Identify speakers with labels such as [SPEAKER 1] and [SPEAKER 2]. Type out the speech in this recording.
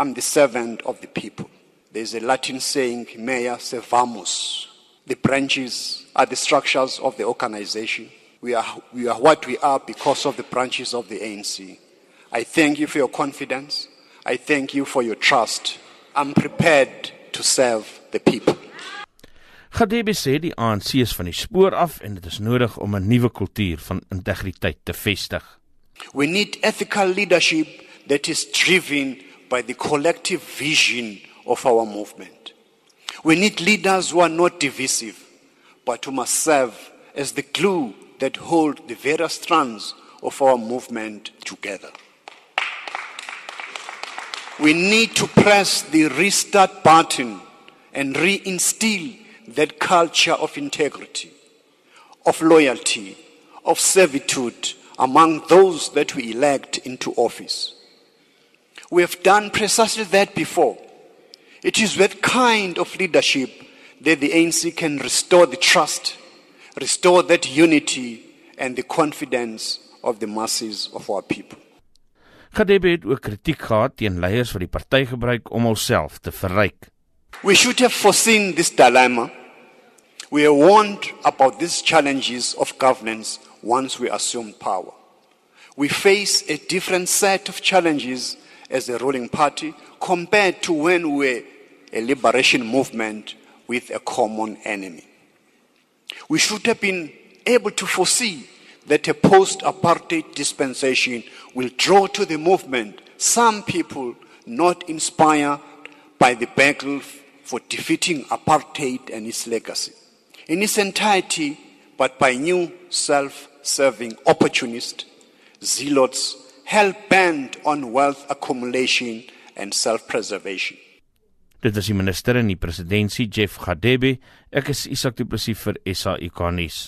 [SPEAKER 1] I'm the servant of the people. There's a Latin saying, mea servamus. The branches are the structures of the organization. We are, we are what we are because of the branches of the ANC. I thank you for your confidence. I thank you for your trust. I'm prepared to serve the people.
[SPEAKER 2] Gadebe sê die ANC is van die spoor af en dit is nodig om 'n nuwe kultuur van integriteit te vestig.
[SPEAKER 1] We need ethical leadership that is driven by the collective vision of our movement. We need leaders who are not divisive, but who must serve as the glue that hold the various strands of our movement together. We need to press the restart button and reinstill that culture of integrity, of loyalty, of servitude among those that we elect into office. We have done precisely that before. It is that kind of leadership that the ANC can restore the trust, restore that unity and the confidence of the masses of our people.
[SPEAKER 2] Radebe het ook kritiek gehad teen leiers wat die party gebruik om homself te verryk.
[SPEAKER 1] We should have foreseen this dilemma. We are warned about these challenges of governance once we assume power. We face a different set of challenges as a ruling party compared to when we were a liberation movement with a common enemy. We should have been able to foresee that a post apartheid dispensation will draw to the movement some people not inspired by the battle for defeating apartheid and its legacy in its entirety, but by new self serving opportunists, zealots, hell bent on wealth accumulation and self preservation.
[SPEAKER 2] Dit is die minister in die presidentskap Jeff Gadebe. Ek is Isak Du Plessis vir SAIK nuus.